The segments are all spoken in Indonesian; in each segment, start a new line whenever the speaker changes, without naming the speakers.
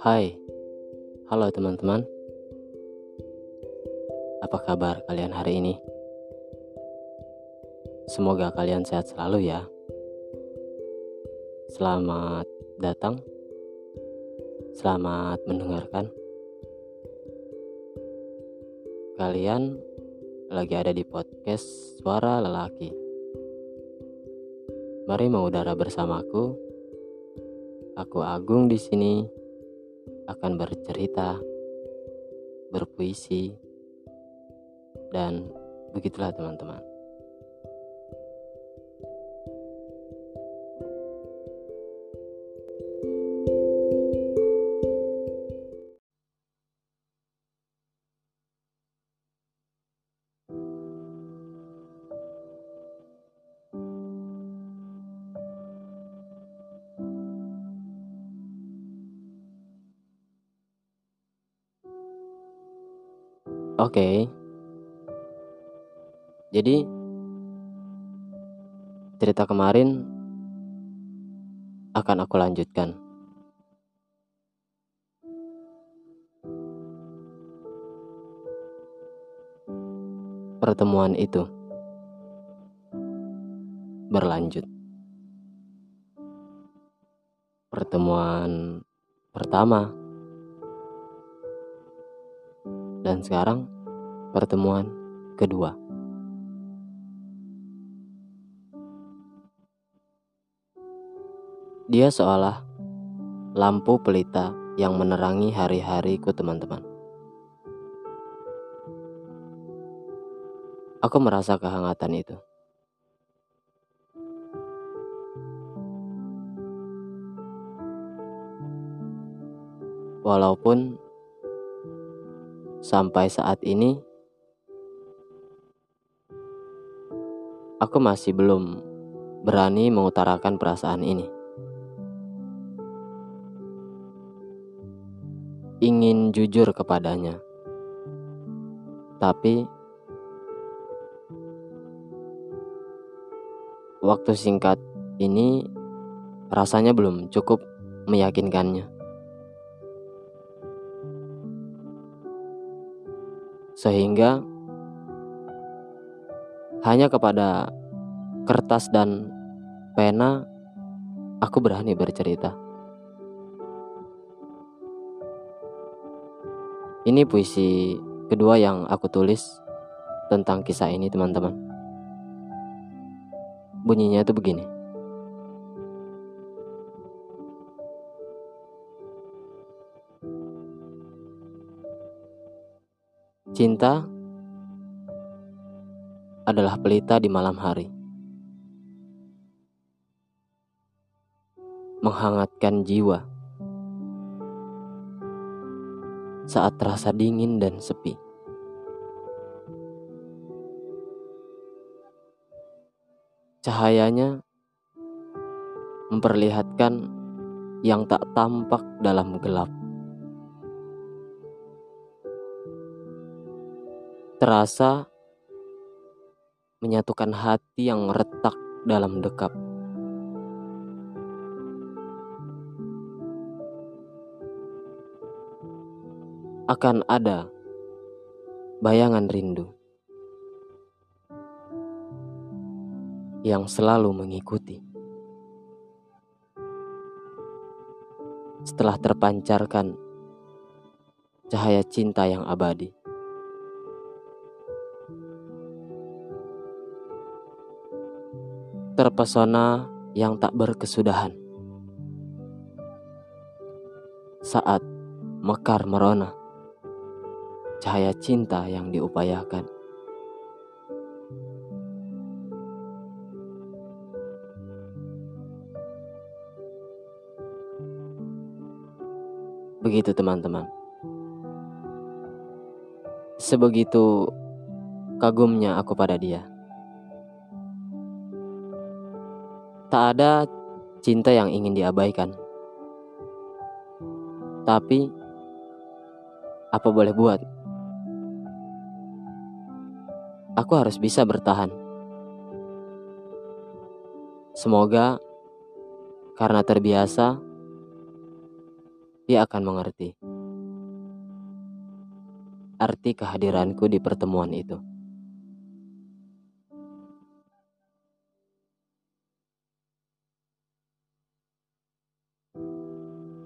Hai, halo teman-teman. Apa kabar kalian hari ini? Semoga kalian sehat selalu ya. Selamat datang, selamat mendengarkan. Kalian lagi ada di podcast Suara Lelaki. Mari mengudara bersamaku. Aku Agung di sini akan bercerita, berpuisi, dan begitulah teman-teman. Oke. Jadi cerita kemarin akan aku lanjutkan. Pertemuan itu berlanjut. Pertemuan pertama dan sekarang pertemuan kedua. Dia seolah lampu pelita yang menerangi hari-hariku teman-teman. Aku merasa kehangatan itu. Walaupun Sampai saat ini, aku masih belum berani mengutarakan perasaan ini. Ingin jujur kepadanya, tapi waktu singkat ini rasanya belum cukup meyakinkannya. Sehingga hanya kepada kertas dan pena aku berani bercerita. Ini puisi kedua yang aku tulis tentang kisah ini, teman-teman. Bunyinya itu begini. Cinta adalah pelita di malam hari, menghangatkan jiwa saat terasa dingin dan sepi. Cahayanya memperlihatkan yang tak tampak dalam gelap. Terasa menyatukan hati yang retak dalam dekap. Akan ada bayangan rindu yang selalu mengikuti. Setelah terpancarkan cahaya cinta yang abadi. Terpesona yang tak berkesudahan. Saat mekar merona, cahaya cinta yang diupayakan. Begitu teman-teman. Sebegitu kagumnya aku pada dia. Tak ada cinta yang ingin diabaikan. Tapi, apa boleh buat? Aku harus bisa bertahan. Semoga karena terbiasa, dia akan mengerti arti kehadiranku di pertemuan itu.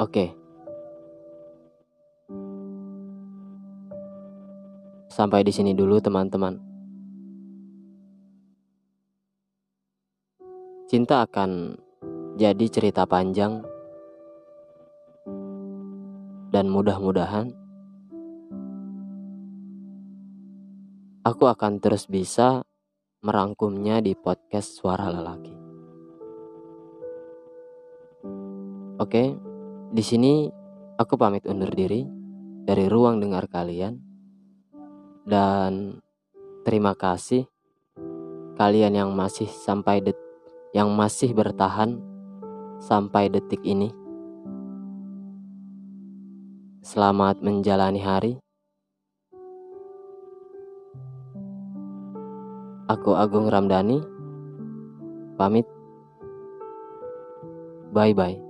Oke. Sampai di sini dulu teman-teman. Cinta akan jadi cerita panjang dan mudah-mudahan aku akan terus bisa merangkumnya di podcast Suara Lelaki. Oke, di sini aku pamit undur diri dari ruang dengar kalian dan terima kasih kalian yang masih sampai det yang masih bertahan sampai detik ini. Selamat menjalani hari. Aku Agung Ramdhani. Pamit. Bye bye.